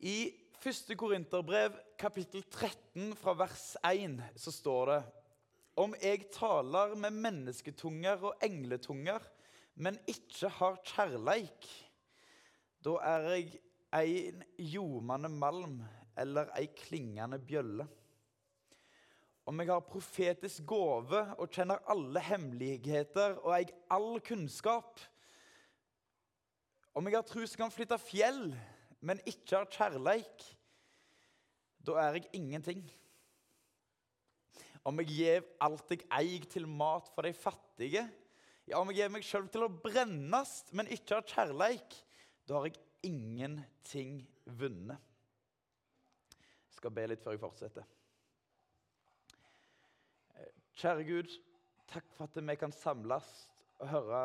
I 1. Korinterbrev, kapittel 13, fra vers 1, så står det Om jeg taler med mennesketunger og engletunger, men ikke har kjærleik, da er jeg en ljomende malm eller ei klingende bjølle. Om jeg har profetisk gåve og kjenner alle hemmeligheter og eier all kunnskap, om jeg har tro som kan flytte fjell, men ikke har kjærleik, da er jeg ingenting. Om jeg gir alt jeg eier til mat for de fattige, ja, om jeg gir meg sjøl til å brennes, men ikke har kjærleik, da har jeg ingenting vunnet. Jeg skal be litt før jeg fortsetter. Kjære Gud, takk for at vi kan samles og høre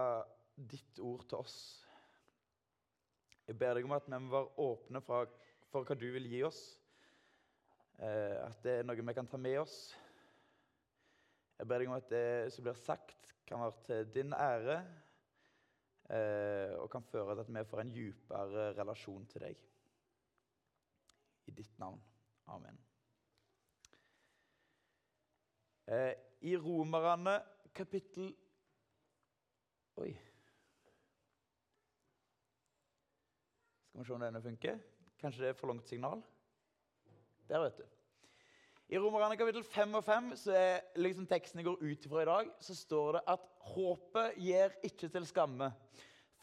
ditt ord til oss. Jeg ber deg om at vi må være åpne for, for hva du vil gi oss. Eh, at det er noe vi kan ta med oss. Jeg ber deg om at det som blir sagt, kan være til din ære eh, og kan føre til at vi får en dypere relasjon til deg. I ditt navn. Amen. Eh, I Romerne kapittel Oi. Skal vi se om denne funker. Kanskje det er for langt signal? Der, vet du. I Romerne kapittel 5 og 5, så er liksom teksten jeg går ut ifra i dag, så står det at håpet gir ikke til skamme.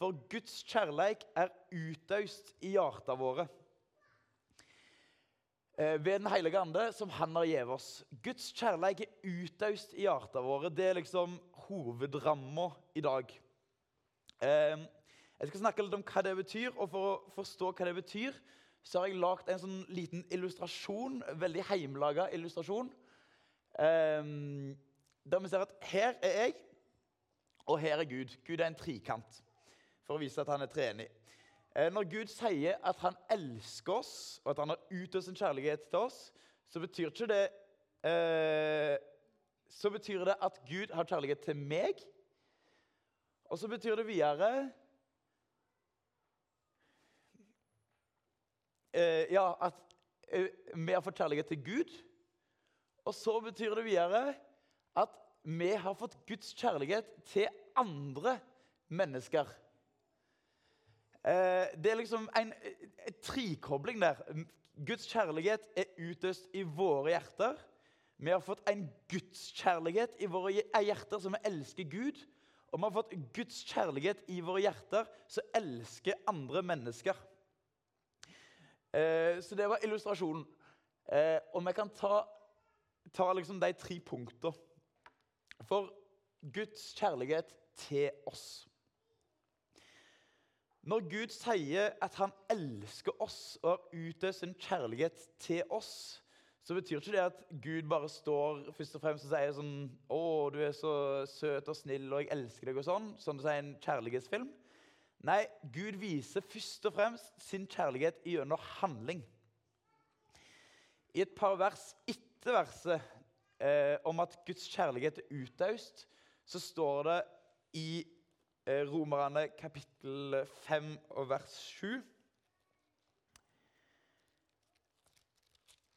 For Guds kjærleik er utøst i hjarta våre eh, ved Den hellige ande, som Han har gitt oss. Guds kjærleik er utøst i hjarta våre. Det er liksom hovedramma i dag. Eh, jeg skal snakke litt om hva det betyr, og for å forstå hva det betyr, så har jeg lagd en sånn liten illustrasjon, veldig heimelaga illustrasjon. Um, der vi ser at her er jeg, og her er Gud. Gud er en trikant, for å vise at han er treenig. Eh, når Gud sier at han elsker oss, og at han har utøst sin kjærlighet til oss, så betyr ikke det eh, Så betyr det at Gud har kjærlighet til meg. Og så betyr det videre ja, at eh, vi har fått kjærlighet til Gud. Og så betyr det videre at vi har fått Guds kjærlighet til andre mennesker. Eh, det er liksom en, en trikobling der. Guds kjærlighet er utøst i våre hjerter. Vi har fått en gudskjærlighet i våre hjerter som vi elsker Gud. Og vi har fått Guds kjærlighet i våre hjerter som elsker andre mennesker. Eh, så det var illustrasjonen. Eh, og vi kan ta, ta liksom de tre punktene. For Guds kjærlighet til oss. Når Gud sier at han elsker oss og har utøst sin kjærlighet til oss, så betyr ikke det at Gud bare står først og fremst og sier sånn 'Å, du er så søt og snill, og jeg elsker deg', og sånn, sånn det sier en kjærlighetsfilm. Nei, Gud viser først og fremst sin kjærlighet gjennom handling. I et par vers etter verset eh, om at Guds kjærlighet er utaust, så står det i eh, Romerne kapittel 5 og vers 7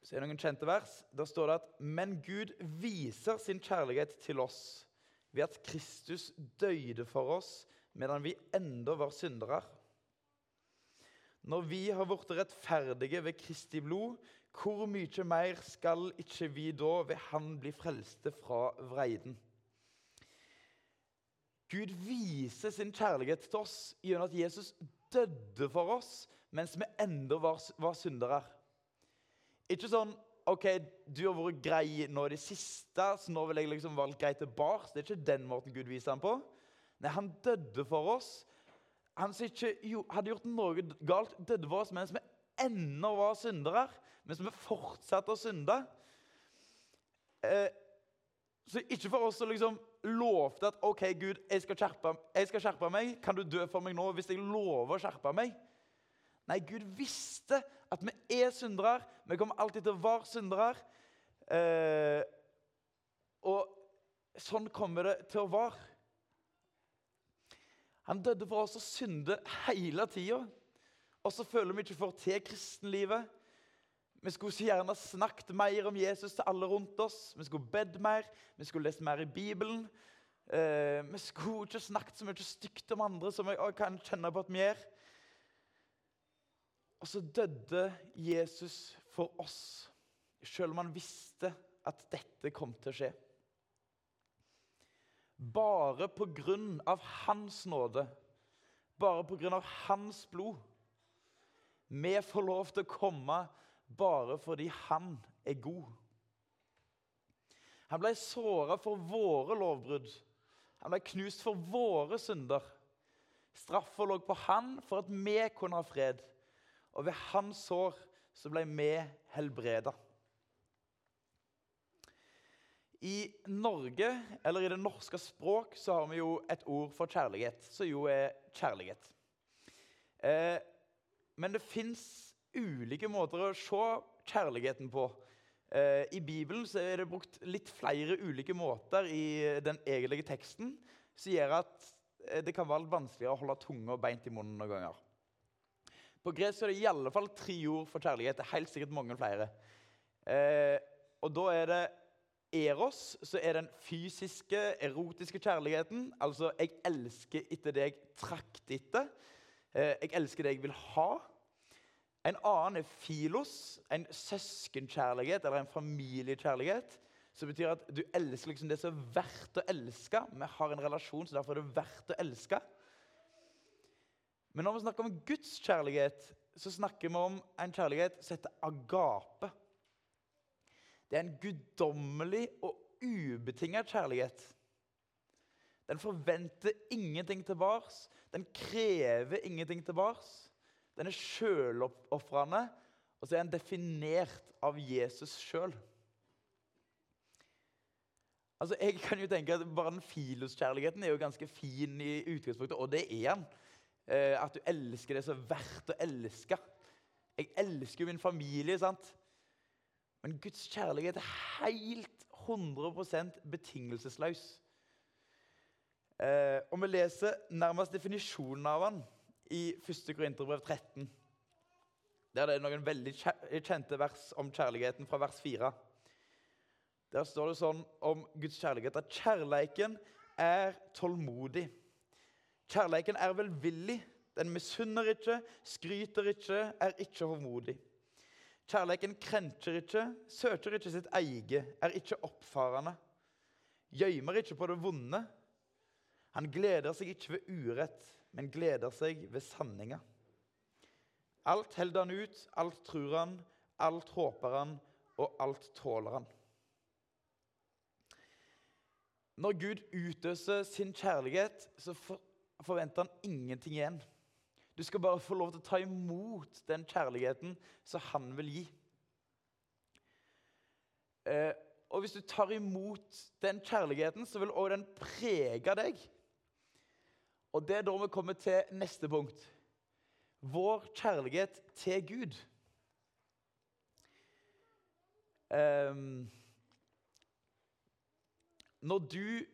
Så er det noen kjente vers. Da står det at Men Gud viser sin kjærlighet til oss ved at Kristus døde for oss medan vi enda var syndere. Når vi har blitt rettferdige ved Kristi blod, hvor mye mer skal ikke vi da ved Han bli frelste fra vreiden? Gud viser sin kjærlighet til oss gjennom at Jesus døde for oss mens vi enda var, var syndere. Ikke sånn OK, du har vært grei nå i det siste, så nå vil jeg liksom være grei tilbake. Det er ikke den måten Gud viser ham på. Nei, han døde for oss. Han som ikke hadde gjort noe galt, døde for oss mens vi ennå var syndere. Mens vi fortsatte å synde. Eh, så ikke for oss å liksom lovte at OK, Gud, jeg skal, skjerpe, jeg skal skjerpe meg. Kan du dø for meg nå hvis jeg lover å skjerpe meg? Nei, Gud visste at vi er syndere. Vi kommer alltid til å være syndere. Eh, og sånn kommer det til å være. Han døde for oss og synde hele tida. og så føler vi ikke får til kristenlivet. Vi skulle så gjerne snakket mer om Jesus til alle rundt oss. Vi skulle bedt mer, vi skulle lest mer i Bibelen. Eh, vi skulle ikke snakket så mye stygt om andre som jeg kan kjenne på at vi gjør. Og så døde Jesus for oss, selv om han visste at dette kom til å skje. Bare på grunn av hans nåde, bare på grunn av hans blod. Vi får lov til å komme bare fordi han er god. Han ble såra for våre lovbrudd. Han ble knust for våre synder. Straffa lå på han for at vi kunne ha fred. Og ved hans sår så ble vi helbreda. I Norge, eller i det norske språk, så har vi jo et ord for kjærlighet, som jo er kjærlighet. Eh, men det fins ulike måter å se kjærligheten på. Eh, I Bibelen så er det brukt litt flere ulike måter i den egentlige teksten, som gjør at eh, det kan være vanskeligere å holde tunga beint i munnen noen ganger. På gresk er det i alle fall tre ord for kjærlighet. Det er helt sikkert mange flere. Eh, og da er det Eros så er den fysiske, erotiske kjærligheten. Altså 'jeg elsker etter det jeg trakter etter'. Eh, 'Jeg elsker det jeg vil ha'. En annen er filos, en søskenkjærlighet eller en familiekjærlighet. Som betyr at du elsker liksom det som er verdt å elske. Vi har en relasjon, så derfor er det verdt å elske. Men når vi snakker om Guds kjærlighet, så snakker vi om en kjærlighet som heter agape. Det er en guddommelig og ubetinget kjærlighet. Den forventer ingenting tilbake. Den krever ingenting tilbake. Den er sjølofrende, og så er den definert av Jesus sjøl. Altså, jeg kan jo tenke at Bare den filoskjærligheten er jo ganske fin i utgangspunktet, og det er den. Eh, at du elsker det som er verdt å elske. Jeg elsker jo min familie. sant? Men Guds kjærlighet er helt 100% betingelsesløs. Eh, og vi leser nærmest definisjonen av han i 1. Korinterbrev 13. Der det er noen veldig kjente vers om kjærligheten fra vers 4. Der står det sånn om Guds kjærlighet at kjærleiken er tålmodig. Kjærleiken er velvillig. Den misunner ikke, skryter ikke, er ikke hovmodig. Kjærleiken krenker ikke, søker ikke sitt eget, er ikke oppfarende. Gjøymer ikke på det vonde. Han gleder seg ikke ved urett, men gleder seg ved sanninga. Alt holder han ut, alt tror han, alt håper han, og alt tåler han. Når Gud utøser sin kjærlighet, så forventer han ingenting igjen. Du skal bare få lov til å ta imot den kjærligheten som han vil gi. Eh, og hvis du tar imot den kjærligheten, så vil også den prege deg. Og det er da vi kommer til neste punkt. Vår kjærlighet til Gud. Eh, når du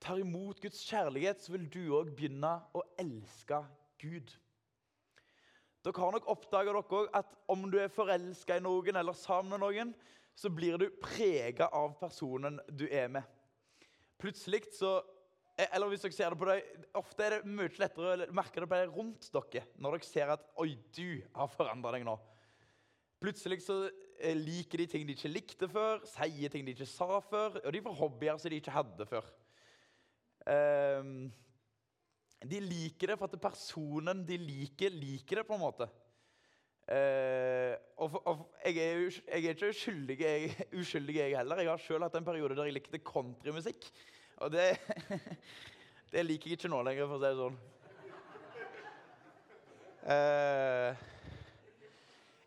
tar imot Guds kjærlighet, så vil du òg begynne å elske Gud. Dere har nok oppdaga at om du er forelska i noen eller sammen med noen, så blir du prega av personen du er med. Plutselig så eller hvis dere ser det på deg, Ofte er det mye lettere å merke det på deg rundt dere når dere ser at oi, du har forandra deg nå. Plutselig så eh, liker de ting de ikke likte før, sier ting de ikke sa før, og de får hobbyer som de ikke hadde før. Um, de liker det for at personen de liker, liker det på en måte. Uh, og, for, og jeg, er, jeg, er, ikke uskyldig jeg, uskyldig, jeg heller. Jeg har sjøl hatt en periode der jeg likte countrymusikk. Og det, det liker jeg ikke nå lenger, for å si det sånn. Uh,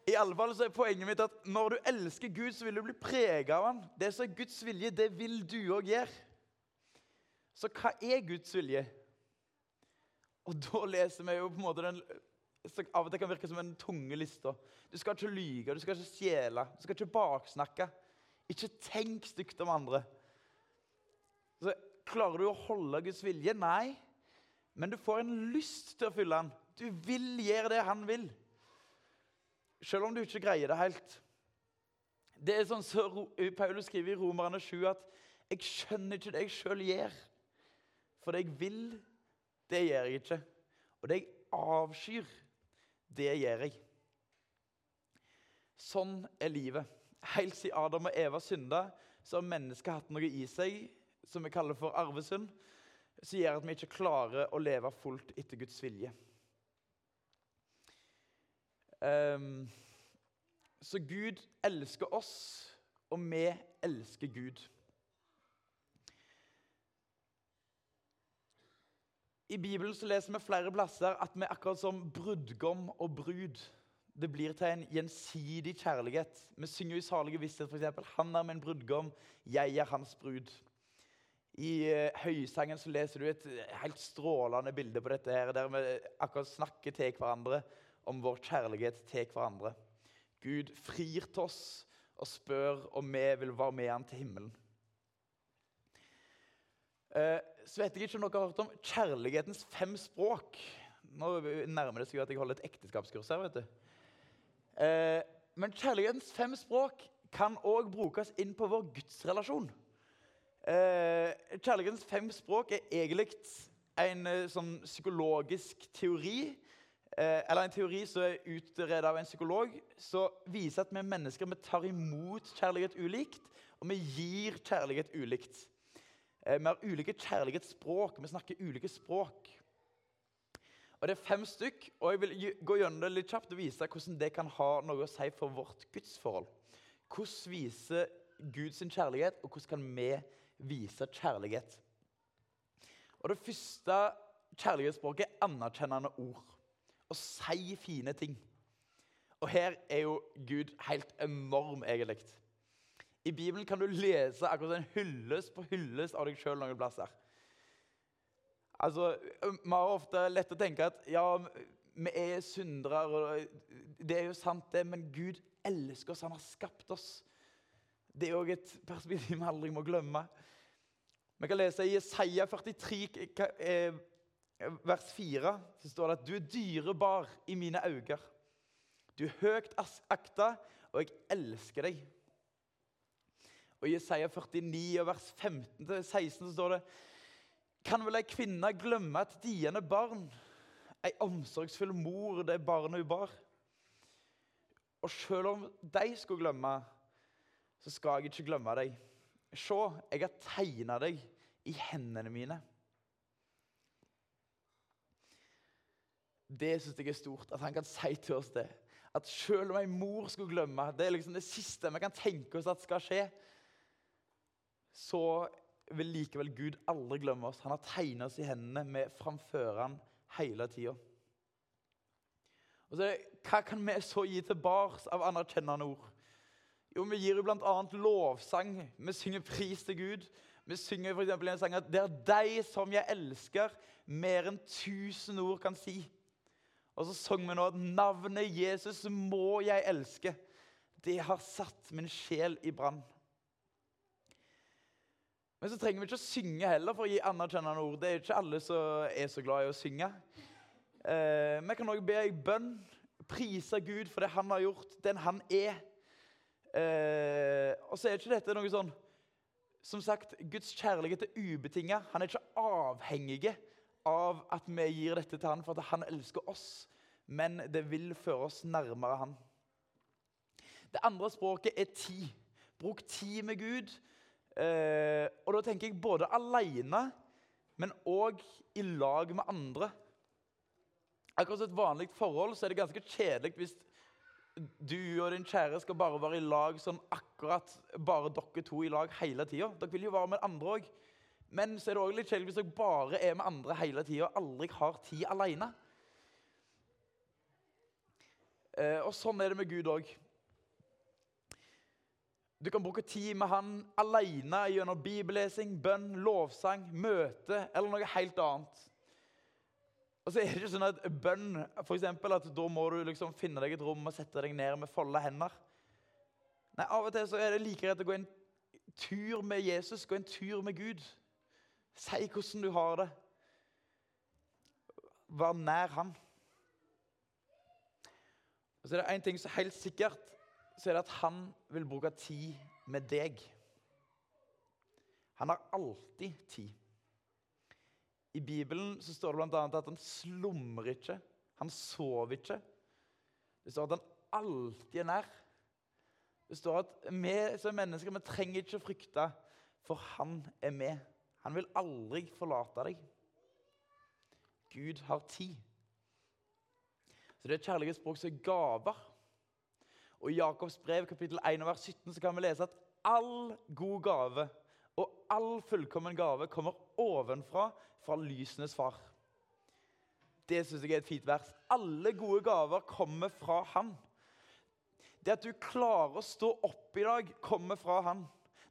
I alle fall så er Poenget mitt at når du elsker Gud, så vil du bli prega av han. Det som er Guds vilje, det vil du òg gjøre. Så hva er Guds vilje? Og da leser vi jo på en måte den som Av og til kan virke som en tunge liste. Du skal ikke lyge, du skal ikke stjele, du skal ikke baksnakke. Ikke tenk stygt om andre. Så Klarer du å holde Guds vilje? Nei. Men du får en lyst til å fylle han. Du vil gjøre det han vil. selv om du ikke greier det helt. Det er sånn som så Paulus skriver i Romerne 7 at 'jeg skjønner ikke det jeg sjøl gjør'. For det jeg vil, det gjør jeg ikke. Og det jeg avskyr, det gjør jeg. Sånn er livet. Helt siden Adam og Eva synda, så har mennesket hatt noe i seg som vi kaller for arvesynd, som gjør at vi ikke klarer å leve fullt etter Guds vilje. Um, så Gud elsker oss, og vi elsker Gud. I Bibelen så leser vi flere plasser at vi akkurat som brudgom og brud. Det blir til en gjensidig kjærlighet. Vi synger jo i Salige visshet f.eks.: Han er min brudgom, jeg er hans brud. I uh, Høysangen så leser du et helt strålende bilde på dette, her, der vi akkurat snakker til hverandre om vår kjærlighet til hverandre. Gud frir til oss og spør om vi vil være med han til himmelen. Eh, så vet jeg ikke om dere har hørt om kjærlighetens fem språk. Nå nærmer det seg at jeg holder et ekteskapskurs her. vet du. Eh, men kjærlighetens fem språk kan òg brukes inn på vår gudsrelasjon. Eh, kjærlighetens fem språk er egentlig en sånn psykologisk teori Eh, eller en teori som er utredet av en psykolog, som viser at vi mennesker vi tar imot kjærlighet ulikt, og vi gir kjærlighet ulikt. Eh, vi har ulike kjærlighetsspråk. Vi snakker ulike språk. Og Det er fem stykk, og jeg vil gå gjennom det litt kjapt og vise hvordan det kan ha noe å si for vårt gudsforhold. Hvordan viser Gud sin kjærlighet, og hvordan kan vi vise kjærlighet? Og Det første kjærlighetsspråket er anerkjennende ord Å si fine ting. Og her er jo Gud helt enorm, egentlig. I Bibelen kan du lese akkurat en hyllest på hyllest av deg sjøl noen plasser. Altså, Vi har ofte lett å tenke at ja, vi er syndere. og Det er jo sant, det, men Gud elsker oss. Han har skapt oss. Det er òg et perspektiv vi aldri må glemme. Vi kan lese i Jesaja 43, vers 4 så står det at du er dyrebar i mine øyne. Du er høyt akta, og jeg elsker deg. Og I Jesaja 49, vers 15-16 så står det Kan vel ei kvinne glemme et diende barn, ei omsorgsfull mor det barnet hun bar? Og selv om de skulle glemme, så skal jeg ikke glemme deg. Se, jeg har tegna deg i hendene mine. Det syns jeg er stort, at han kan si til oss det. At selv om ei mor skulle glemme Det er liksom det siste vi kan tenke oss at skal skje. Så vil likevel Gud aldri glemme oss. Han har tegnet oss i hendene med framfører hele tida. Hva kan vi så gi tilbake av anerkjennende ord? Jo, Vi gir jo bl.a. lovsang. Vi synger pris til Gud. Vi synger i en sang at 'Det er deg som jeg elsker', mer enn tusen ord kan si. Og så sang vi nå at navnet Jesus må jeg elske. Det har satt min sjel i brann. Men så trenger vi ikke å synge heller for å gi anerkjennende ord. Det er ikke alle som er så glad i å synge. Eh, vi kan også be i bønn, prise Gud for det han har gjort, den han er. Eh, og så er ikke dette noe sånn Som sagt, Guds kjærlighet er ubetinga. Han er ikke avhengig av at vi gir dette til han for at han elsker oss, men det vil føre oss nærmere han. Det andre språket er tid. Bruk tid med Gud. Eh, og da tenker jeg både alene, men òg i lag med andre. Akkurat som et vanlig forhold så er det ganske kjedelig hvis du og din kjære skal bare være i lag sånn akkurat bare dere to i lag hele tida. Dere vil jo være med andre òg. Men så er det også litt kjedelig hvis dere bare er med andre hele tida og aldri har tid alene. Eh, og sånn er det med Gud òg. Du kan bruke tid med han alene gjennom bibellesing, bønn, lovsang, møte eller noe helt annet. Og så er det ikke sånn at bønn for eksempel, at da må du liksom finne deg et rom og sette deg ned med folde hender. Nei, Av og til så er det like greit å gå en tur med Jesus, gå en tur med Gud. Si hvordan du har det. Vær nær Han. Og så er det én ting som er helt sikkert, så er det at han vil bruke tid med deg. Han har alltid tid. I Bibelen så står det bl.a. at han slumrer ikke. Han sover ikke. Det står at han alltid er nær. Det står at vi som mennesker vi trenger ikke å frykte, for han er med. Han vil aldri forlate deg. Gud har tid. Så det er kjærlighetsspråk som er gaver. Og I Jakobs brev kapittel 1 vers 17 så kan vi lese at all god gave og all fullkommen gave kommer ovenfra, fra lysenes far. Det syns jeg er et fint vers. Alle gode gaver kommer fra Han. Det at du klarer å stå opp i dag, kommer fra Han.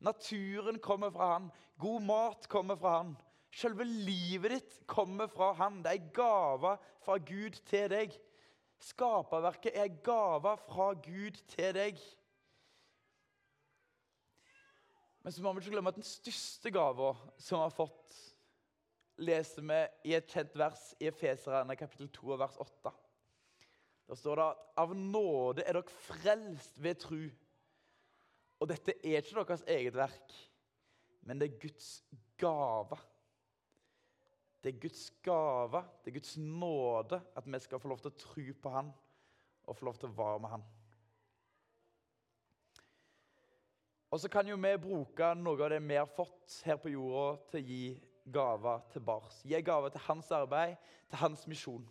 Naturen kommer fra Han. God mat kommer fra Han. Selve livet ditt kommer fra Han. Det er gaver fra Gud til deg. Skaperverket er gaver fra Gud til deg. Men så må vi ikke glemme at den største gava som vi har fått, leser vi i et kjent vers i Efeserane kapittel 2 vers 8. Der står det at av nåde er dere frelst ved tru. Og dette er ikke deres eget verk, men det er Guds gave. Det er Guds gave, det er Guds nåde, at vi skal få lov til å tro på Han og få lov til å være med Han. Og så kan jo vi bruke noe av det vi har fått her på jorda, til å gi gaver tilbake. Gi gaver til hans arbeid, til hans misjon.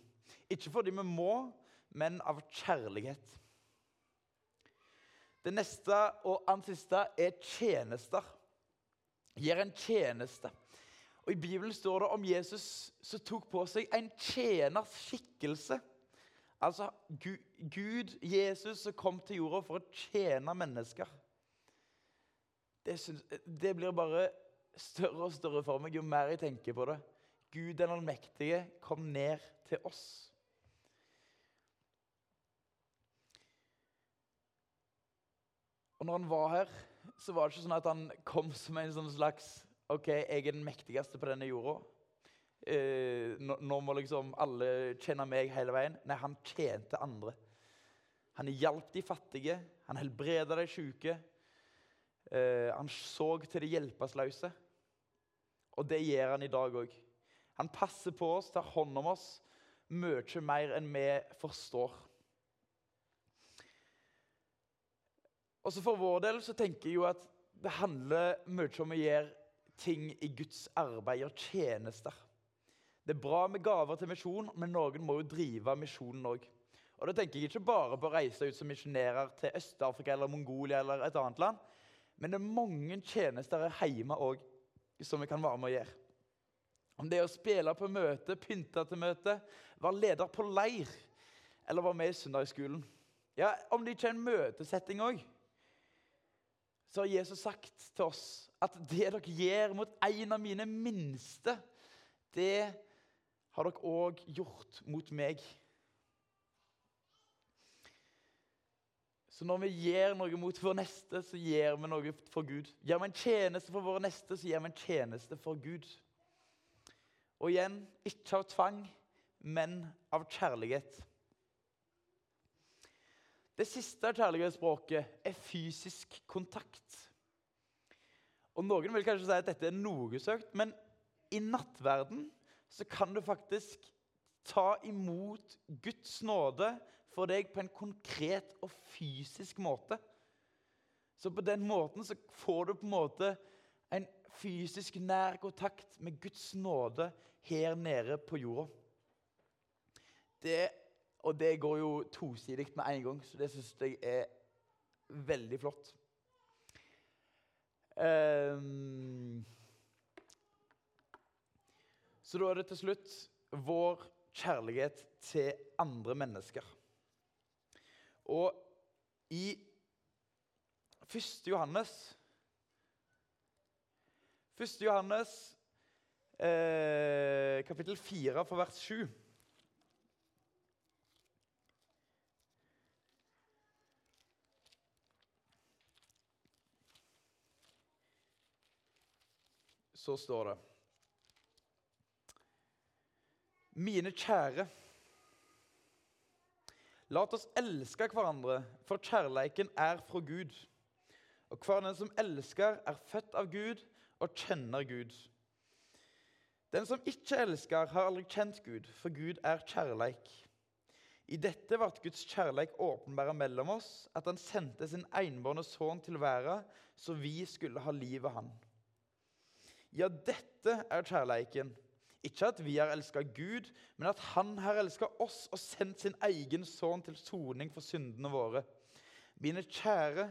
Ikke fordi vi må, men av kjærlighet. Det neste og annet siste er tjenester. Gjør en tjeneste. Og I Bibelen står det om Jesus som tok på seg en tjeners skikkelse. Altså Gud, Jesus, som kom til jorda for å tjene mennesker. Det, synes, det blir bare større og større for meg jo mer jeg tenker på det. Gud den allmektige kom ned til oss. Og når han var her, så var det ikke sånn at han kom som en sånn slags OK, jeg er den mektigste på denne jorda. Eh, nå, nå, må liksom alle kjenne meg hele veien. Nei, han tjente andre. Han hjalp de fattige, han helbreda de syke. Eh, han så til de hjelpeløse. Og det gjør han i dag òg. Han passer på oss, tar hånd om oss mye mer enn vi forstår. Også For vår del så tenker jeg jo at det handler mye om å gjøre ting i Guds arbeid og tjenester. Det er bra med gaver til misjon, men noen må jo drive misjonen òg. Og da tenker jeg ikke bare på å reise ut som misjonærer til Øst-Afrika eller Mongolia eller et annet land, men det er mange tjenester hjemme òg som vi kan være med å gjøre. Om det er å spille på møte, pynte til møte, være leder på leir eller være med i søndagsskolen. Ja, Om det ikke er en møtesetting òg, så har Jesus sagt til oss at det dere gjør mot en av mine minste, det har dere òg gjort mot meg. Så når vi gjør noe mot vår neste, så gjør vi noe for Gud. Gjør vi en tjeneste for våre neste, så gjør vi en tjeneste for Gud. Og igjen ikke av tvang, men av kjærlighet. Det siste kjærlighetsspråket er fysisk kontakt. Og Noen vil kanskje si at dette er noe søkt, men i nattverden så kan du faktisk ta imot Guds nåde for deg på en konkret og fysisk måte. Så på den måten så får du på en måte en fysisk nær kontakt med Guds nåde her nede på jorda. Det og det går jo tosidig med en gang, så det syns jeg er veldig flott. Um, så da er det til slutt vår kjærlighet til andre mennesker. Og i 1. Johannes 1. Johannes eh, kapittel 4 for vers 7 så står det Mine kjære, La oss elske hverandre, for kjærleiken er fra Gud. Og hver den som elsker, er født av Gud og kjenner Gud. Den som ikke elsker, har aldri kjent Gud, for Gud er kjærleik. I dette ble Guds kjærleik åpenbæra mellom oss, at han sendte sin enbårne sønn til verden, så vi skulle ha livet han. Ja, dette er kjærleiken. Ikke at vi har elska Gud, men at Han har elska oss og sendt sin egen sønn til soning for syndene våre. Mine kjære,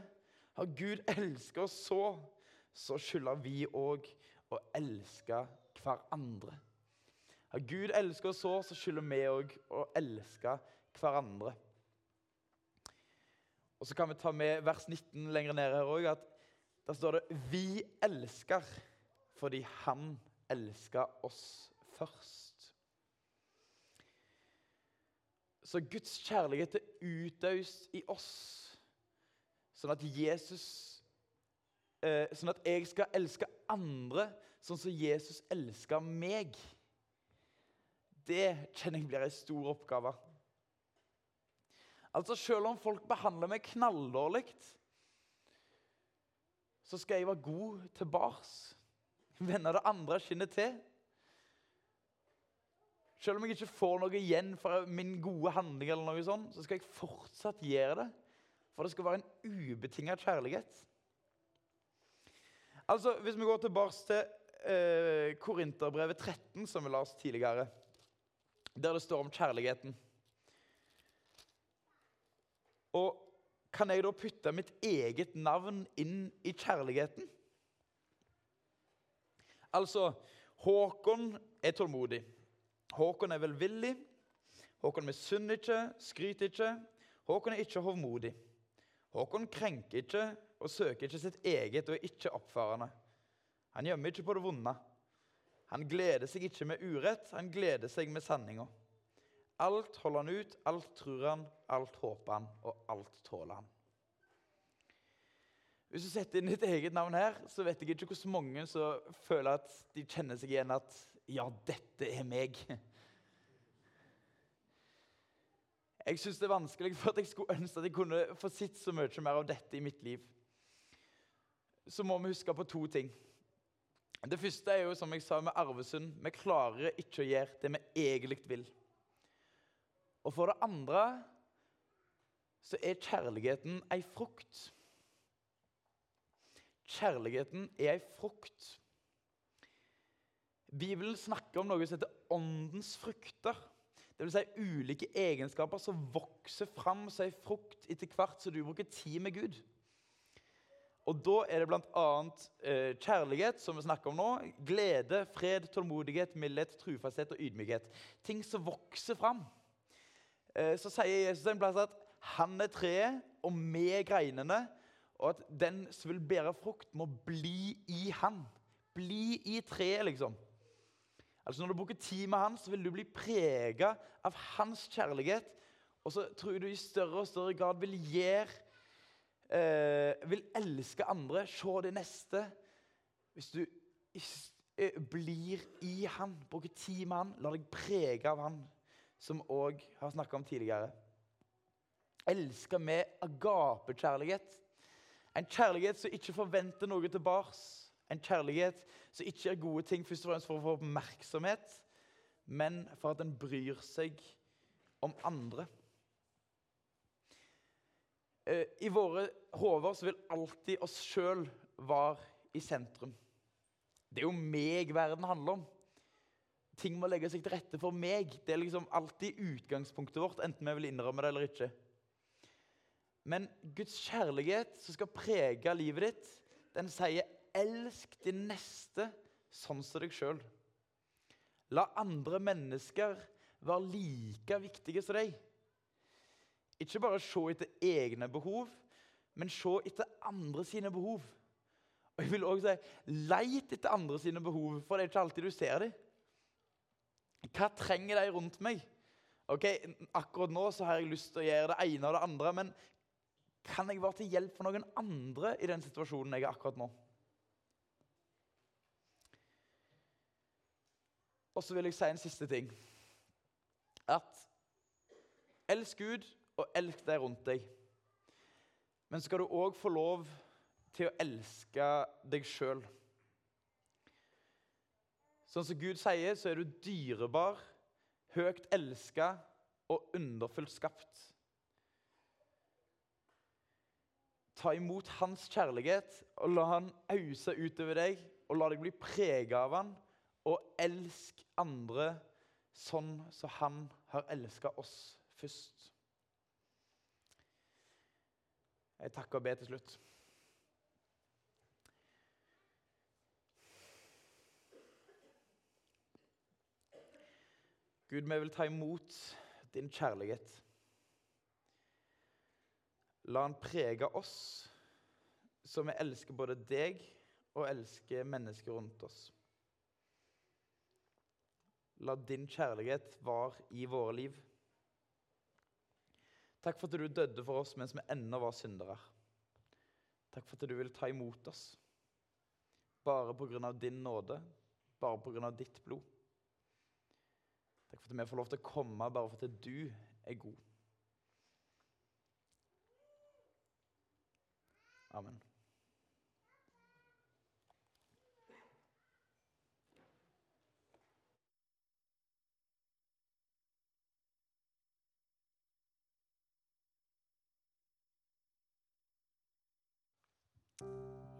har Gud elska oss så, så skylder vi òg å elske hverandre. Har Gud elska oss så, så skylder vi òg å elske hverandre. Og Så kan vi ta med vers 19 lenger ned her òg. Der står det 'Vi elsker fordi Han elska oss først'. Så Guds kjærlighet er utøst i oss, sånn at Jesus eh, Sånn at jeg skal elske andre sånn som Jesus elska meg. Det kjenner jeg blir en stor oppgave. Altså, Selv om folk behandler meg knalldårlig, så skal jeg være god tilbake. Vende det andre skinnet til. Selv om jeg ikke får noe igjen for min gode handling, eller noe sånt, så skal jeg fortsatt gjøre det. For det skal være en ubetinga kjærlighet. Altså, Hvis vi går tilbake til eh, Korinterbrevet 13, som vi la oss tidligere, der det står om kjærligheten og kan jeg da putte mitt eget navn inn i kjærligheten? Altså Håkon er tålmodig. Håkon er velvillig. Håkon misunner ikke, skryter ikke. Håkon er ikke hovmodig. Håkon krenker ikke og søker ikke sitt eget og er ikke oppførende. Han gjemmer ikke på det vonde. Han gleder seg ikke med urett, han gleder seg med sanninga. Alt holder han ut, alt tror han, alt håper han, og alt tåler han. Hvis du setter inn ditt eget navn her, så vet jeg ikke hvor mange som føler at de kjenner seg igjen at 'ja, dette er meg'. Jeg syns det er vanskelig, for at jeg skulle ønske at jeg kunne få sett så mye mer av dette i mitt liv. Så må vi huske på to ting. Det første er jo, som jeg sa med Arvesund, vi klarer ikke å gjøre det vi egentlig vil. Og for det andre så er kjærligheten ei frukt. Kjærligheten er ei frukt. Bibelen snakker om noe som heter åndens frukter. Det vil si ulike egenskaper som vokser fram som ei frukt etter hvert som du bruker tid med Gud. Og Da er det bl.a. Eh, kjærlighet, som vi snakker om nå. Glede, fred, tålmodighet, mildhet, trufasthet og ydmykhet. Ting som vokser fram. Eh, så sier Jesus en plass at han er treet, og vi greinene. Og at den som vil bære frukt, må bli i han. Bli i treet, liksom. Altså Når du bruker tid med han, så vil du bli prega av hans kjærlighet. Og så tror jeg du i større og større grad vil gjøre eh, Vil elske andre, se det neste. Hvis du eh, blir i han, bruker tid med han, lar deg prege av han som òg har snakka om tidligere. Elsker med agapekjærlighet. En kjærlighet som ikke forventer noe tilbake. En kjærlighet som ikke gjør gode ting først og fremst for å få oppmerksomhet, men for at en bryr seg om andre. Eh, I våre hoder vil alltid oss sjøl være i sentrum. Det er jo meg verden handler om ting må legge seg til rette for meg. Det er liksom alltid utgangspunktet vårt, enten vi vil innrømme det eller ikke. Men Guds kjærlighet som skal prege livet ditt, den sier 'elsk din neste sånn som deg sjøl'. La andre mennesker være like viktige som deg. Ikke bare se etter egne behov, men se etter andre sine behov. Og jeg vil også si, Leit etter andre sine behov, for det er ikke alltid du ser dem. Hva trenger de rundt meg? Ok, Akkurat nå så har jeg lyst til å gjøre det ene og det andre, men kan jeg være til hjelp for noen andre i den situasjonen jeg er akkurat nå? Og så vil jeg si en siste ting. At elsk Gud og elsk de rundt deg. Men skal du òg få lov til å elske deg sjøl. Sånn som Gud sier, så er du dyrebar, høyt elska og underfullt skapt. Ta imot hans kjærlighet og la han ause utover deg, og la deg bli prega av han, og elsk andre sånn som han har elska oss først. Jeg takker og ber til slutt. Gud, vi vil ta imot din kjærlighet. La han prege oss, så vi elsker både deg og elsker mennesker rundt oss. La din kjærlighet være i våre liv. Takk for at du døde for oss mens vi ennå var syndere. Takk for at du vil ta imot oss. Bare av din nåde, bare av ditt blod. Takk for at vi får lov til å komme bare for at du er god. Amen.